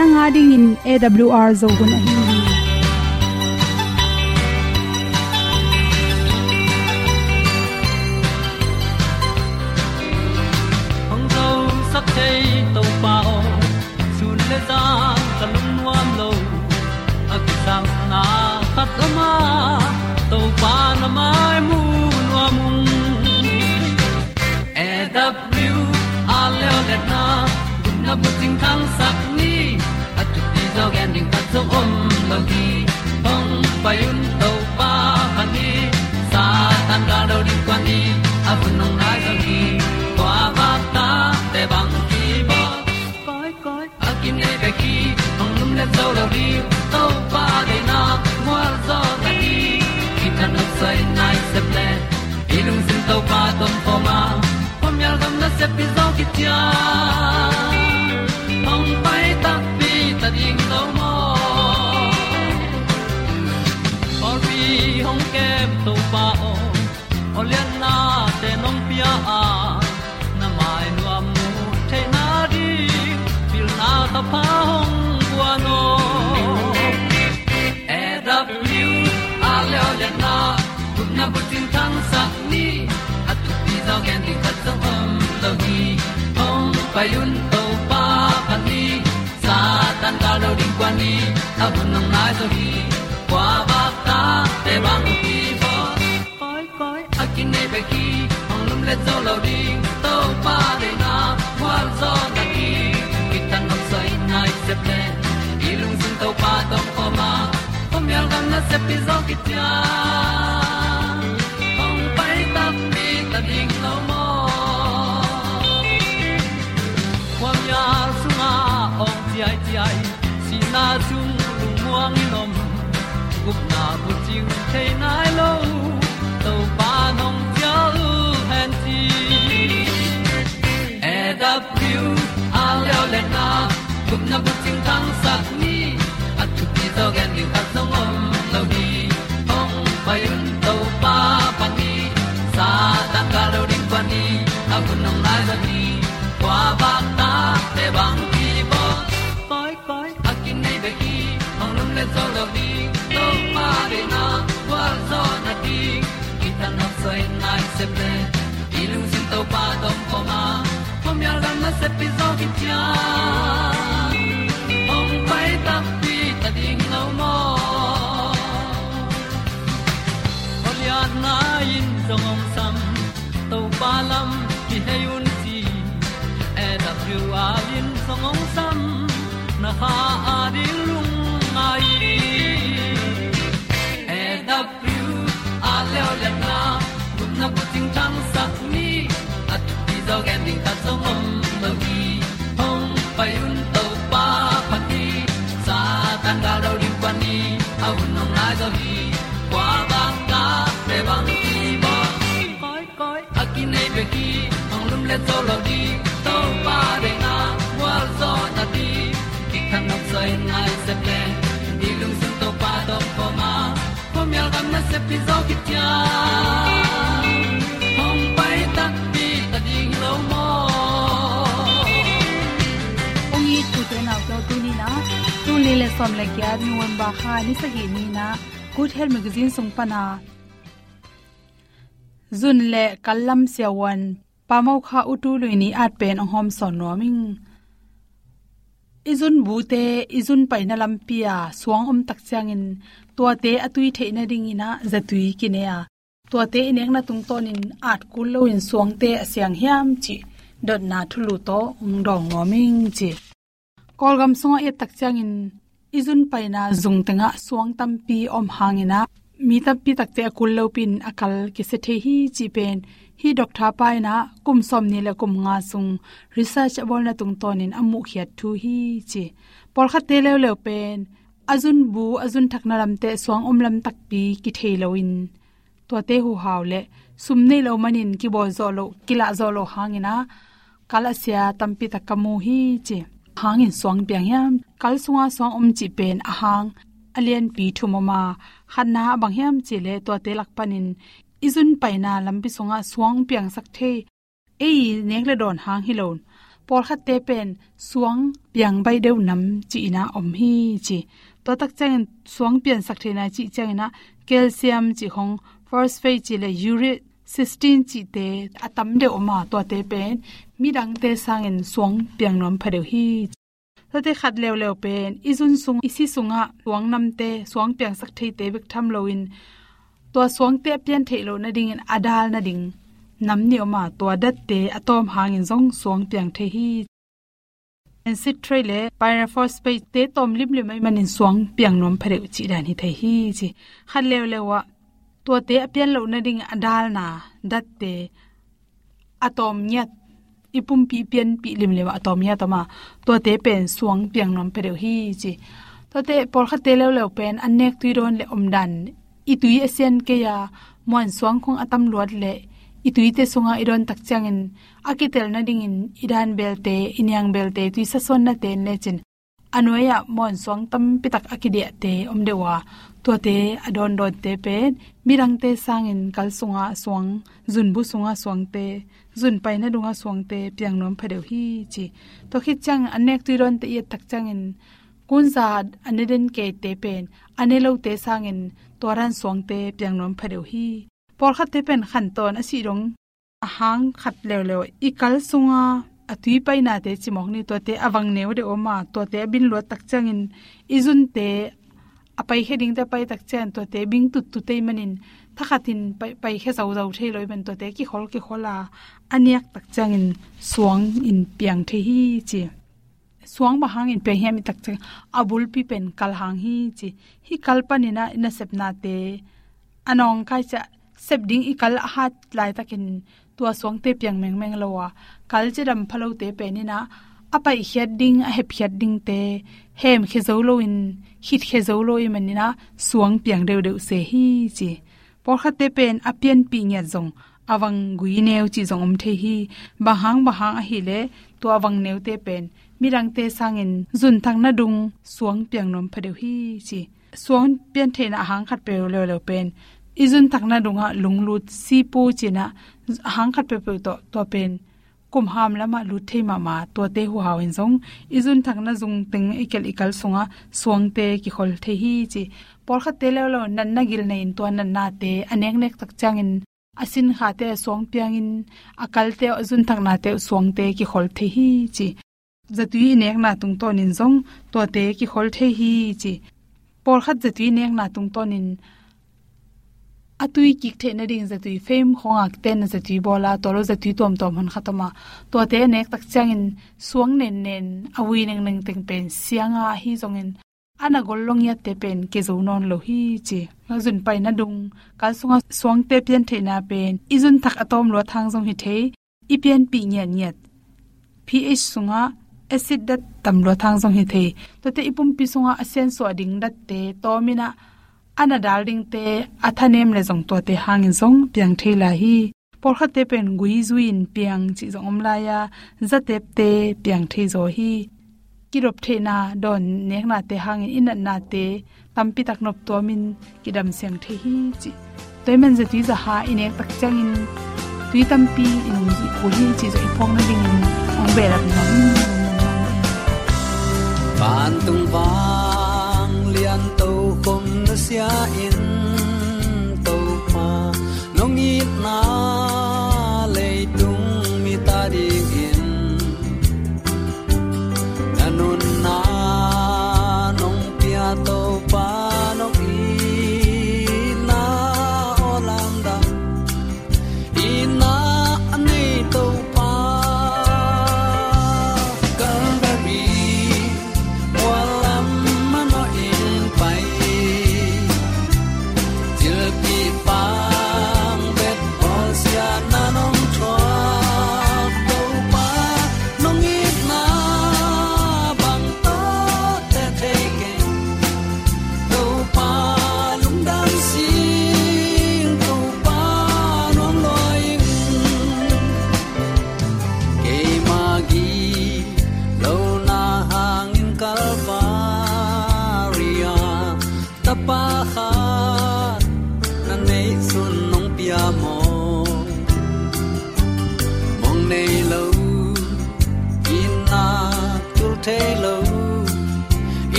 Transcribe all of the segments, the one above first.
nanga ding in awr zo gun ahi hong zo sak chei to pa sun le za ka lun nuam lo a ki sam na khat o ma to pa na mai mu nuam e a le na gun na bu ting tang sak zo om lo gi hong pa yun to pa pa ni sa tan ga do di kwan ni a bu nong nai zo gi kwa ba ta te bang ki bo. Koi koi a kim nei be ki hong lum le zo lo di to pa de na mo zo ta ni ki ta na sai nai se ple ilung sin to pa tom pa ma pom yal gam na se pi zo ki tia bu tin tan sa ni. At tu pi zo gen di khat zo om lo gi pa yun to pa pa ni. Sa tan ga lo ding kwan ni. A bu nang mai zo gi kwa ba ta te bang ki bo koi koi a kin nei be ki hong lum le zo lo ding to pa de na. Kwa zo ta ki ki tan nok sai nai se ple ilung sun to pa tom ko ma. Pom yal gam na se pi zo ki bu ting te nai lo to pa nong pia lu han ti e da piu a leo le na gup na bu ting tang sat ni at tu pi zo gen ni at song om se ple ilung sin to pa tom poma ma pom yal gam na se pi zo ki tia gen ding ta om lo gi hong pai un to pa pa ti sa tan ga do ri pa ni au nong lai do gi kwa ba ta pe bang ki bo koi koi a nei pe ki ong lum le zo lo di to pa de na wa zo na di ki kan nok sai nai se ple ni lung sun to pa do po ma po mi gam na se pi zo ki tu le som le kya ni wan ba kha, ni sa gi ni na, good health magazine sung pa na. Zun le kalam sia wan pamau kha utu lu ni at pen ong hom son no ming izun bute izun paina lampia suang om tak changin tua te atui theina ding ina zatui kinea tua te inek na tung tonin at kul lo in suang te asyang hiam chi, dot na thulu to ung dong ngoming chi. Kolgam songa e tak changin izun paina zung tenga suang tampi om hangina. Mi tampi takte akul lo pin akal ki se the hi chi pen. Hi doctor pai na kum som ni le kum nga sung. Research bol na tung tonin amu khiat thu hi chi. Por kha te le le pen. Azun bu, azun thakna lam te suang om lam tak pi ki thei lo in. To te hu haw le. Sum nei lo manin ki bo zo lo kila zo lo hangina. Kala sia tampi takamu hi chi hangin swang piang yam, kal sunga swang om chi pen ahang alian pi thumama khanna bang hiam chile to te lak panin izun paina lampi songa suang piang sak the ei nekle don hang hilon por khat te pen suang piang bai deu nam chi na om hi chi to tak chang suang pian sak the na chi chang na, calcium chi hong, phosphate chi le uric cysteine chi te, atam de oma to te pen mi dang te sang en suang piang nom phadeu hi. Te khat lew lew pen, izun sung, isi sunga, suang nam te, suang piang sak thei te bek tham loin to suang te pian thei lo na ding in adal na ding. Nam ni oma to dat te, atom hang hangin zong suang piang the hi. En sit trele pyrophosphate te tom lim lim mai manin suang piang nom phare chi dan hi thei hi chi. Khat lew lewa to te pian lo na ding adal na dat te. Atom nyat ipum pi pian pi lim lewa atomia toma to te pen suang piang nom pereu hi chi. To te por kha te lew lew pen anek tui ron le omdan itui asian ke ya mon suang khong atam luat le. Itui te sunga iron tak changin akitel na ding in. Idan belte inyang belte tui sa son na te ne chin. Anoya mon suang tam pitak akidia te omdewa to te adon don te pen mirang te sangin kal sunga suang, zun bu sunga suang te, zun pai na dunga suang te, piang nom phadeu hi chi. To khi chang anek tu ron te ye tak changin kun za aneden ke te pen anelo te sangin toran suang te, piang nom phadeu hi. Por khat te pen khan ton asi rong, ahang khat lew lew ikal sunga, atui pai na te chimok ni to te awang neu de oma to te bin lo tak changin izun te apai heading te pai tak chen to te bing tut tu te manin. Thakhatin pai pai he zau zau thei loi ben to te ki khol ki khola aniak tak chang in suang in piang the hi chi. Suang ba hang in pe hem tak chang abul pi pen kal hang hi chi. Hi kalpani na na sep na te. Anong kai cha, sep ding i kal hat lai takin tua suang te piang meng meng lowa kal che dam phalo te pe ni na, apai heading a hep heading te hem khe zo lo in hit khe zo lo i manina suang piang deu deu se hi chi. Por kha te pen apian pi nya zong awang gui neu chi zong om the hi. Bahang bahang a hi le to awang neu te pen. Mirang te sangin zun thang na dung, suang piang nom phadeu hi chi. Suang pian the na hang khat pe lo lo pen. Izun thakna dunga lunglut si pu china hang khat pe pe to to pen kum ham lama lu the ma ma to te hu haw in zong. Izun thakna zung teng ikel ikal sunga suang te ki khol the hi chi. Por kha te lo lo nan na gil nei to nan na te. Anek nek tak changin asin kha te suang piang in. Akal te azun thak na te suang te ki khol the hi chi. Zatui nek na tung ton in zong to te ki khol the hi chi. Por kha zatui nek na tung ton in atui kik the na ding zatui fem khonga ten zatui bola tolo zatui tom tom han khatama to te nek tak changin suang nen nen awi neng neng teng pen sianga hi zongin ana gollong ya te pen ke zo non lo hi chi ngazun pai na dung ka sunga suang te pian the na pen izun thak atom lo thang zong hi the i pian pi nya nyat ph sunga acid dat tam lo thang zong hi the to te ipum pi sunga asen so ding dat te to mina ana dalding te athanem le jong to te hangin jong piang thela hi. Por kha te pen gui zuin piang chi jong om la ya. Tep te piang the zo hi. Kirop the na don nek na te hangin in na te. Tampi tak nop to min kidam seng the hi chi. Toy men je ti za ha in ek tak chang in. Tui tampi in ji ko hi chi zo ipong na ding in. Ong be la na ban tung vang lian to khom na sia in to pa nong i na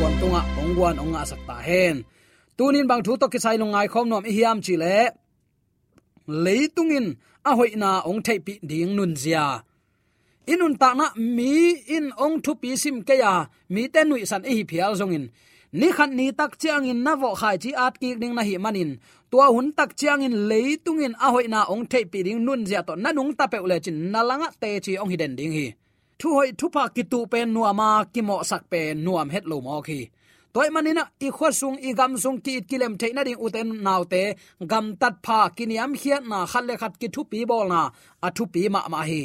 nang le na in kwan tunga ongwan onga sakta hen. Tunin bang thu to kisai nong ngai khom nom i hiam chi le leitungin a hoina ong thei pi ding nun zia. Inun ta na mi in ong thu pi sim ke ya, mi te nui san e hi phial zong in. Ni khan ni tak chiang in na vo khai chi at ki ding na hi manin tua hun tak chiang in leitung in a hoi na ong thei pi ding nun zia to na nung ta pe lệ chin na langa te chi ong hi den ding hi thu hoi thu pa ki tu pen nuama ki mo sak pen nuam het lo mo khi. Toy manina, i khwa sung, i gam sung ki it kilem theina ding uten naute gam tat pha kiniam hiat na khalle khat ki thu pi bol na, a thu pi ma ma hi.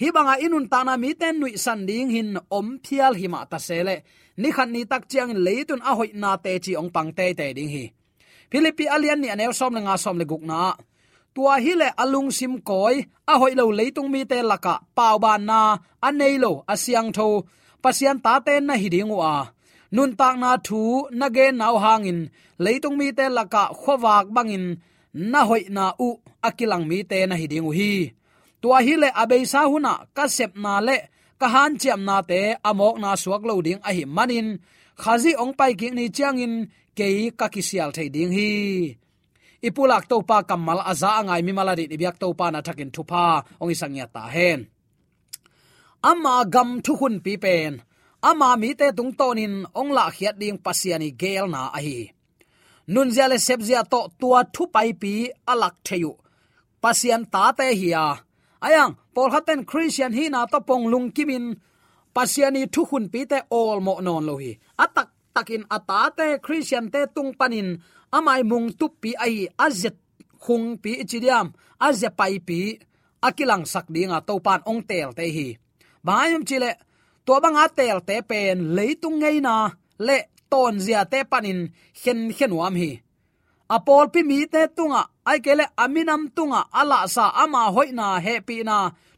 Hi banga inun tana mi ten nui san ding hin om phial hi ma ta sele ni khan ni tak chiang leitun a hoi na te chi ong pang te te ding hi. Philippi alian ni anew som nga som le guk na tua hi le alung sim koi, a hoi lo leitung mi te laka, pau ban na anei lo asyang tho. Pasian ta ten na hi ding wa. Nun tak na thu, na ge naw hangin, leitung mi te laka khowak bangin, na hoi na u akilang mi te na hi ding hi. Tua hi le abei sa huna ka sep na le, ka han chiam na te amok na suak lo ding a hi manin. Khazi ong pai ki ni chiang in ke ka kisial thei ding hi ipulak to pa kamal aza angai mi maladi ibyak to pa na thakin thupa ong isangya ta hen. Ama gam thu hun pi pen. Ama mi te tung tonin ong la khiat ding pasiani gel na a hi nun zale sep zia to tua thu pai pi alak theyu. Pasian ta te hiya ayang pol haten christian hi na to pong lung kimin. Pasiani thu hun pi te all mo non lo hi atak takin atate christian te tung panin. Amai mung tu pi ai, azet khung pi chidiam azya pai pi akilang sak dinga to pan ong tel te hi. Bayum chile to banga tel te pen leitung ngei na, le ton zia te panin hen hen wam hi. Apol pi mi te tunga, ai kele aminam tunga, ala sa ama hoina happy na,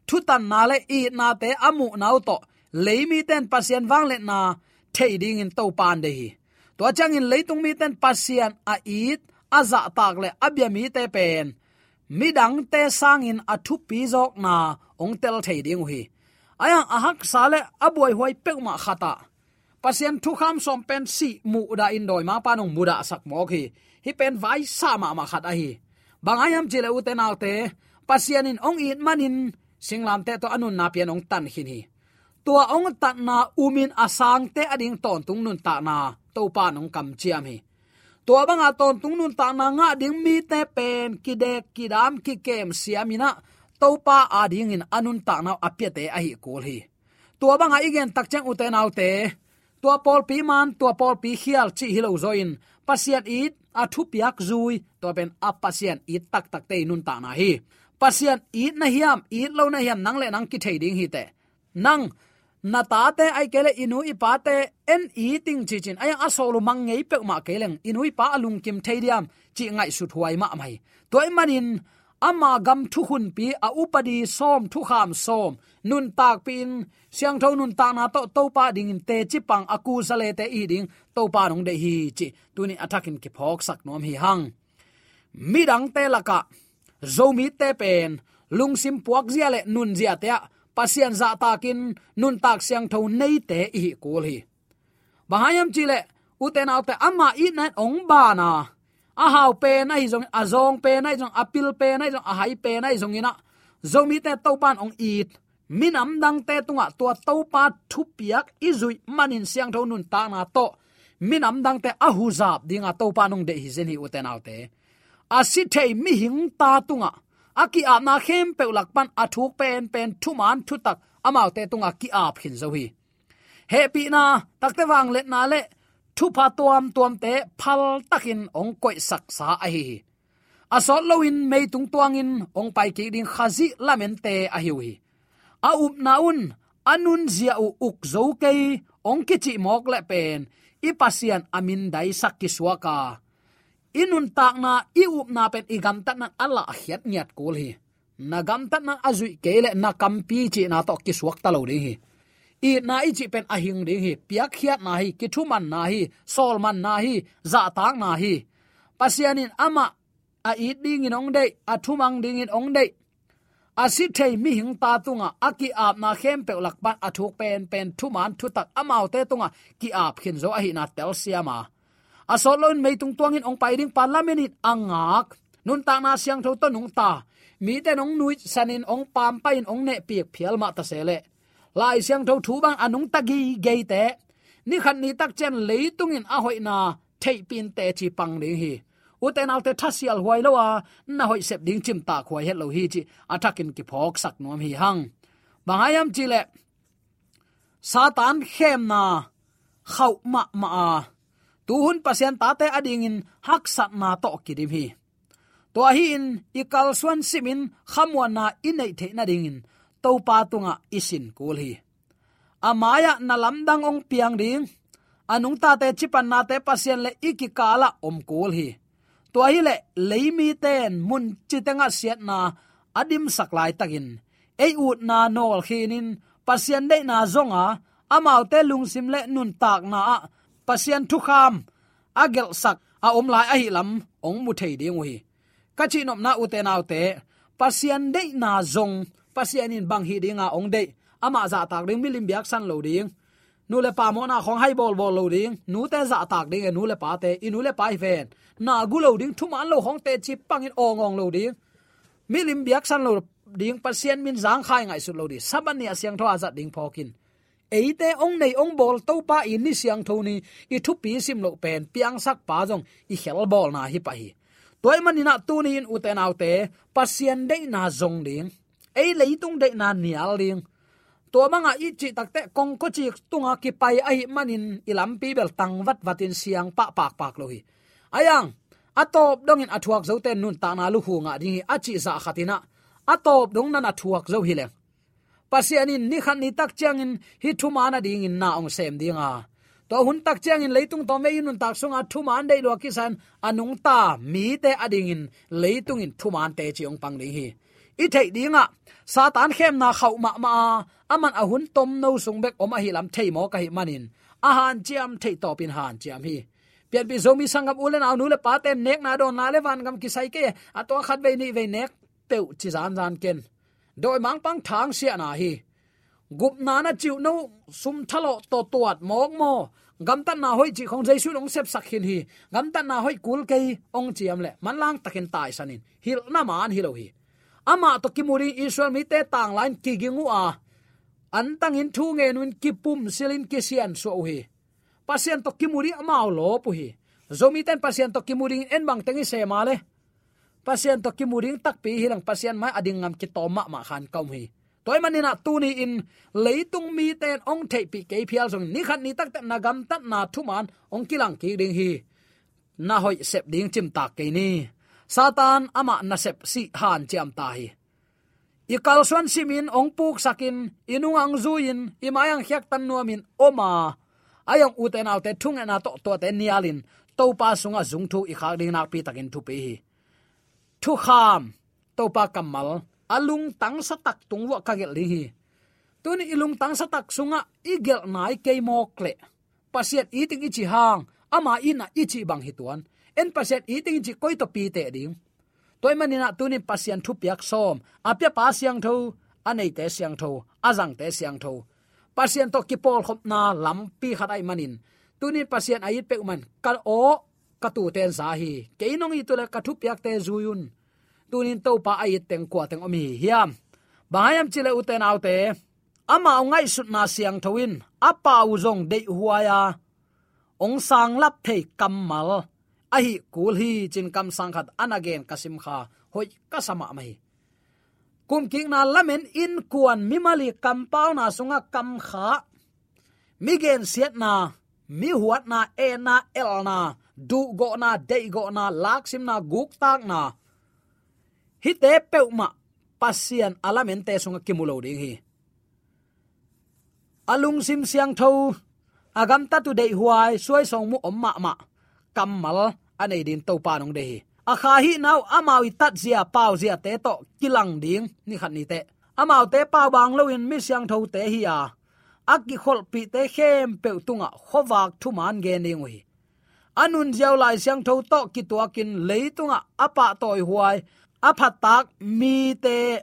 thutan na le i na te amu nau to. Leimi ten pasien wang le na thei ding in to pan de hi. To chang in leitung mi ten pasian a it aza tak le abya mi te pen. Midang te sang in athu pi jok na, ong tel thei ding hi. Aya ahak sale abuai huai pek ma khata. Pasien thu kham som pen si mu da in doi ma panung muda sak mo khi hi pen vai sa ma ma khat a hi bangayam jile uten te nau pasien in ong it manin, singlam te to anun na pian ong tan hin hi tua ong ta na umin asang te ading ton tung nun ta na to pa nong kam chiam hi. Tua banga ton tung nun ta na nga ding mi te pen ki de ki dam ki kem siamina to pa ading in anun ta na apya te a hi kol hi. Tua banga igen tak chang u te te, tua pol pi man, tua pol pi khial chi hilo zoin pasiat it a thu piak zui to ben a pasian it tak tak te nun ta na hi. Pasian it na hiam, it lo na hiam nang le nang ki thei ding hi te. Nang na ta te ai kele inu i pa te en i ting chi chin. Ai a lu mang ngei pe ma keleng inu i pa alung kim thei diam, chi ngai su thuai ma mai. Toy manin, ama gam thu hun pi a upadi som thu kham som. Nun tak pin, siang thau nun ta na to to pa ding te chi pang aku sale te i ding. To pa nong de hi chi. Tuni attacking ki phok sak nom hi hang. Mi dang te laka, zo mi te pen. Lung sim puak zia le nun zia te pasian za takin nun tak siang tho nei te i kul hi. Bahayam chile uten autte amma i na ong ba na. A hau pe na hi jong a zong pe na jong apil pe na jong a hai pe na jong ina. Zomi te to pan ong it. Min am dang te tunga tua to pa thu piak izui manin siang tho nun ta na to. Min am dang te a hu zap dinga to pa nong de hi zen hi uten autte a si thei mi hing ta tunga aki a na khem pe lak pan athuk pen pen thu man thu tak. Amau te tunga ki ap hin zo hi. He pi na takte wang let na le, thu pa tuam tuam te phal takin ong koi sak sa a hi asol loin mei tung tuang in, ong pai ki ding khazi lamen te a hi hi a up naun anun zia u uk zo ke ong ki chi mok le pen. I pasian amin dai sak ki suaka inun tak na i up na pen i gam tat na ala hiat nyat kul hi. Na gam tat na azui kele na kampi chi na to ki suak ta lo ding hi. I na i chi pen ahing ding hi. Piak hiat na hi ki thu man na hi sol man na hi za tak na hi. Pasianin ama, a i ding in ong dei, a thu mang ding in ong dei. A si thei mi hing ta tunga aki ap na khem pe lak ban, a thuk pen pen thu man thu tak amau te tunga, ki ap khin zo a hi na tel siama a solon mei tung tuangin ong pai ding parliament in angak. Nun ta na siang tho to nung ta. Mi te nong nui sanin ong pam pa in ong ne piek phial ma ta sele. Lai siang tho thu bang anung tagi gei te. Ni khan ni tak chen leitung in a hoi na thei pin te chi pang ding hi. Uten alte thasial huai lowa na hoi sep ding chim ta khwai het lo hi chi atakin ki phok sak nom hi hang. Bangayam chile satan khem na, khau ma ma tu tuhun pasian tate ading in hak sat na to kidim hi. To hi in ikal swan simin khamwa na inei the na ding in to pa tunga isin kul hi. Amaya na lamdang ong piang ding, anung ta te chipan na te pasien le ikikala om kul hi. To hi le leimi ten mun chitenga siat na adim saklai takin ei ut na nol khinin pasien de na zonga, amau te lungsim le nun tak na pasian thu kham agel sak, a om lai a hi lam, ong mu thei ding wi. Ka chi nom na u te nau pasian de na zong pasian in bang hi dinga ong de ama za tak ding milim biak san lo ding. Nu le pa mo na khong hai bol bol lo ding, nu te za tak ding e nu le pa te inu le pa hi ven. Na gu lo ding, thu man lo hong te chi pang in ong ong lo ding. Milim biak san lo ding pasian min zang khai ngai su lo di saban ni asyang tho azat ding phokin eite ong nei ong bol to pa in ni siang thoni i thu pi sim lo pen piang sak pa jong i khel bol na hi pa hi toy manina tu ni in uten autte pasien dei na jong ding ei leitung dei na nial ding to manga i chi takte kong ko chi tunga ki pai ai manin ilam pi bel tang wat watin siang pa pak pak lo hi ayang atop dongin athuak zote nun ta na lu hu nga ding achi za khatina atop dong na na thuak zo hi leng pasianin ni khan ni tak changin hi thumana ding in na ong sem dinga. To hun tak chang in leitung to me in tak sunga thu man dei lo ki san anung ta mi te ading in leitung in thu man te chi ong pang ding hi. I thei dinga, satan khem na khau ma ma, aman ahun tom no sung bek oma hi lam thei mo ka hi manin. A han chiam thei to pin han chiam hi. Pian pi zomi sangam ulen aw nu le pa te nek na don na le van gam ki sai ke, a to khat ve ni ve nek peu chi zan zan ken doi mang pang thang sia na hi. Gup na na chiu no sum thalo to tuat mok mo. Gam tan na hoi chi khong jaisu ong sep sak hin hi. Gam tan na hoi kul kei ong chiam le. Man lang takin tai sanin. Hil na man hi lo hi. Ama to kimuri israel mi te tang lain ki gingu a. An tang in thu nge nun ki pum silin ki sian so hi. Pasien to kimuri ama lo pu hi. Zomi ten pasien to kimuri en bang tengi se ma le pasien to kimuring tak pi hilang pasien mai ading ngam ki to ma ma khan kaum hi. Toy manina tuni in leitung mi ten ong thei pi ke phial song ni khat ni tak na nagam tat na thuman, ong kilang ki ding hi. Na hoi sep ding chim tak ke ni. Satan ama na sep si han chiam ta hi. I kal simin, ong puk sakin inung ang zuin i mayang hyak tan nuamin, oma. Ayang uten autte thung na to to te nialin. To pa sunga zung thu i khak ding nak pi takin thu pe hi thu kham to pa kamal alung tang sa tak tung wa ka gel hi tuni ilung tang sa tak sunga igel nai ke mo kle pasiat eating ichi hang ama ina ichi bang hituan en pasiat eating ichi koi to pi te ding toy manina tunin pasian thu piak som apya pa siang tho anei te siang tho azang te siang tho pasian to kipol khop na lampi khatai manin tunin pasian ait pe man kal o katu ten sa hi keinong itula kathu piak te zuyun tunin to pa ait teng kwa teng omi. Hiam. Bayam chile uten autte ama ngai sut na siang thawin. Apa uzong de huaya. Ong sang lap thei kammal. A hi kul hi chin kam sang khat anagen kasim kha. Hoi kasama mai kum king na lamen in kuan mimali kampau na sunga kam kha. Migen siat na, mi huat na e na el na. Du go na de go na laksim na guk tak na hi te peuma pasian alamen te sunga kimulo ding hi. Alung sim siang tho agam ta tu dei huai, suai song mu omma ma kammal anei din to pa nong dei hi. A kha hi nau amawi tat zia pau zia te to kilang ding, ni khat ni te. Amau te pau bang lo in mi siang tho te hi a. Akki khol pi te khem pe tunga khowak thu man ge ni ngui. Anun jiao lai siang tho to ki to kin leitunga apa toy huai aphat tak mi te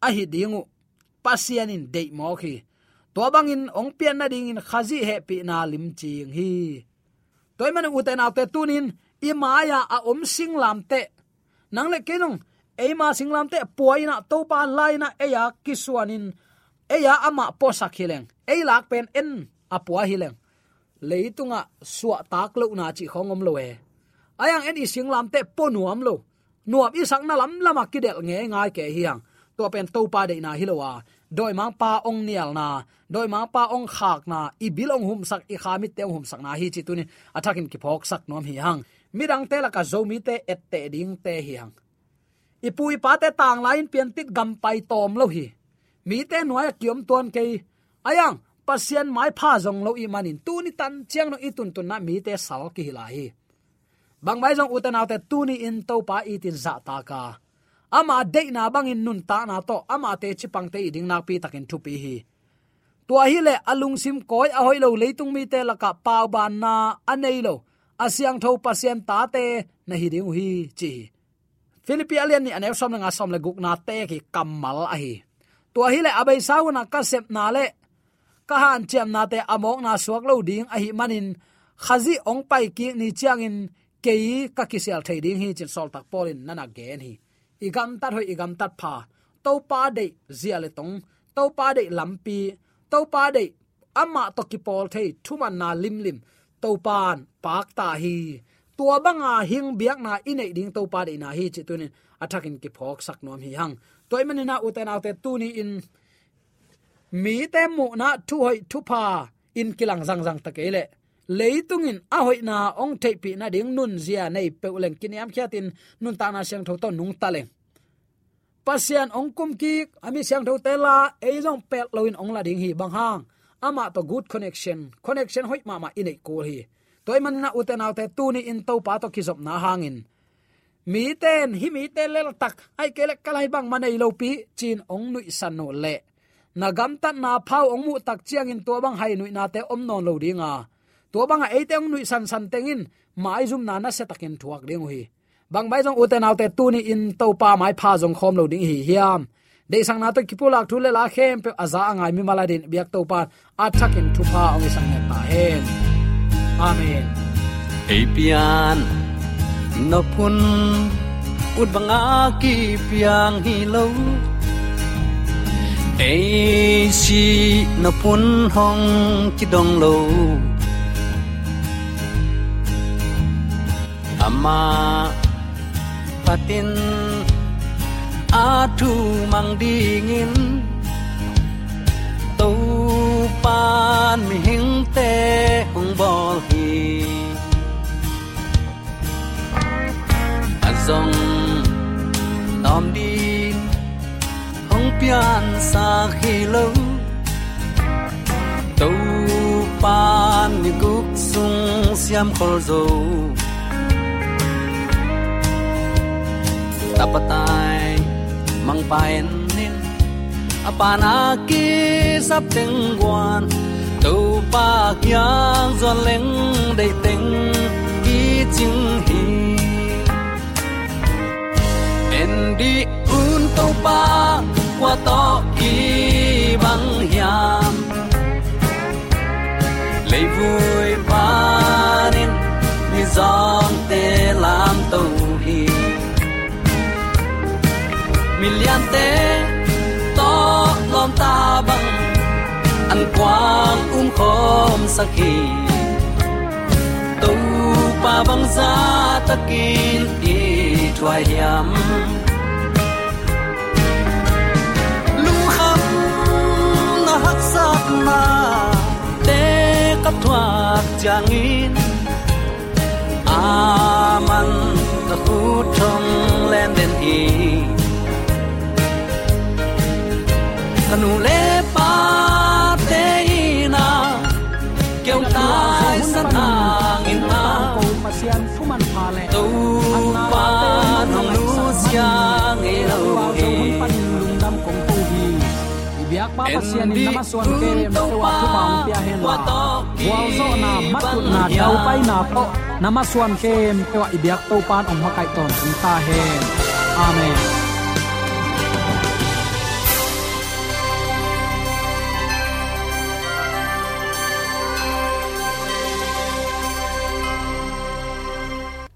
a hi dingu pasian in dei mo khi. To bang in ong pian na ding in khazi he pi na lim ching hi. Toy man u te na te tunin, i maya a om sing lam te. Nang le kenong e ma sing lam te poina to pa laina e ya kiswanin e ya ama posak hileng e lak pen en apua hileng leitunga suwa tak lo na chi khongom lo e. Ayang en i sing lam te ponuam lo nuam i sak na lam lama kidel nge ngai ke hiang. To pen to pa de na hilowa. Doi ma pa ong nial na. Doi ma pa ong khak na. I bilong hum sak, i khamit te hum sak na. Hi chi tunin athakin ki phok sak nom hi hang mirang te la ka zomi te et te ding te hiang. Ipui pa te tang lain pian tit gam pai tom lo hi. Mi te noya kiom ton ke ayang, pasien mai pha zong lo i manin. Tu ni tan chiang no i tun na mi te sal ki la hi bang mai jong uten te tuni in to pa itin za ta ka. Ama de na bang in nun ta na to, ama te chi pang te ding na pi takin thu pi hi. Tua hi le alung sim koi a hoi lo leitung mi te la ka pau ban na anei lo asyang tho pasien ta te na hi ding hi chi. Philippi alian ni anew som nga som le guk na te ki kamal a hi. Tua hi le abai sau na ka sep na le, ka han chem na te amok na suak lo ding a hi manin, khazi ong pai ki ni chiang in kei ka kisel thei ding hi chin sol tak polin nana gen hi. Igam tat hoi igam tat pha. To pa de zia le tong. To pa de lampi to pa de amma to ki pol thei thuman na lim lim. To pan pak ta hi. Tua banga hing biak na inei ding to pa de na hi chi tunin. Athakin ki phok sak nom hi hang. Toy manina uten autte tu ni in. Mi te mu na thu hoi thu pa in kilang zang zang takele leitungin a à, hoi na ong te na ding nun zia nei peuleng kiniam khiatin nun ta na siang tho to nung ta leng pasian ong kum ki ami à, siang tho tela e jong pel loin ong la ding hi bang hang. Ama to good connection. Connection hoi ma ma inei ko hi toy man na uten autte tu ni in to pa to kizop na hangin mi ten hi mi ten lel tak ai kele kalai bang manei lo pi chin ong nui san no le na gam ta na phau ong mu tak chiang in to bang hai nui na te om non lo dinga to bang a te nui san san tengin, mai zum na na se takin thuak ding hi bang bai jong uten autte tu ni in to pa mai pha jong khom lo ding hi hiam. De sang na to kipulak thule la khem pe aza angai mi maladin biak to pan athakin thu pha ong sang ne ta hen. Amen. Apian no pun ut banga ki piang hi lo. Ai si no pun hong chi dong lo. Ma patin a thu mang dingin. Tu pan mi hing te hong bol hi. Azong nom din hong pian sa khi lo tu pan ni guk sung siam khol zo. Tapatai mang paen nin apana ki sap teng guan tu pa kyang zon leng dei teng ki ching hi en di un to pa qua to ki bang hiam lấy vui te to lom ta bang an quang um khom sakhi tu pa bang za takin i thuai yam lu kham na hak sak na te ka thuak changin aman ka khu thong len den hi kanu le pa te na keu tai san ang in ma ko pasian fuman pa le tu pa nong lu sia nge lo e e pan lung dam kong tu hi ibiak pa pasian in nama suan ke rem to wa thu bang pia hen wa zo na mat na dau pai na po nama suan ke em te wa ibiak to pan ong makai ton ta hen amen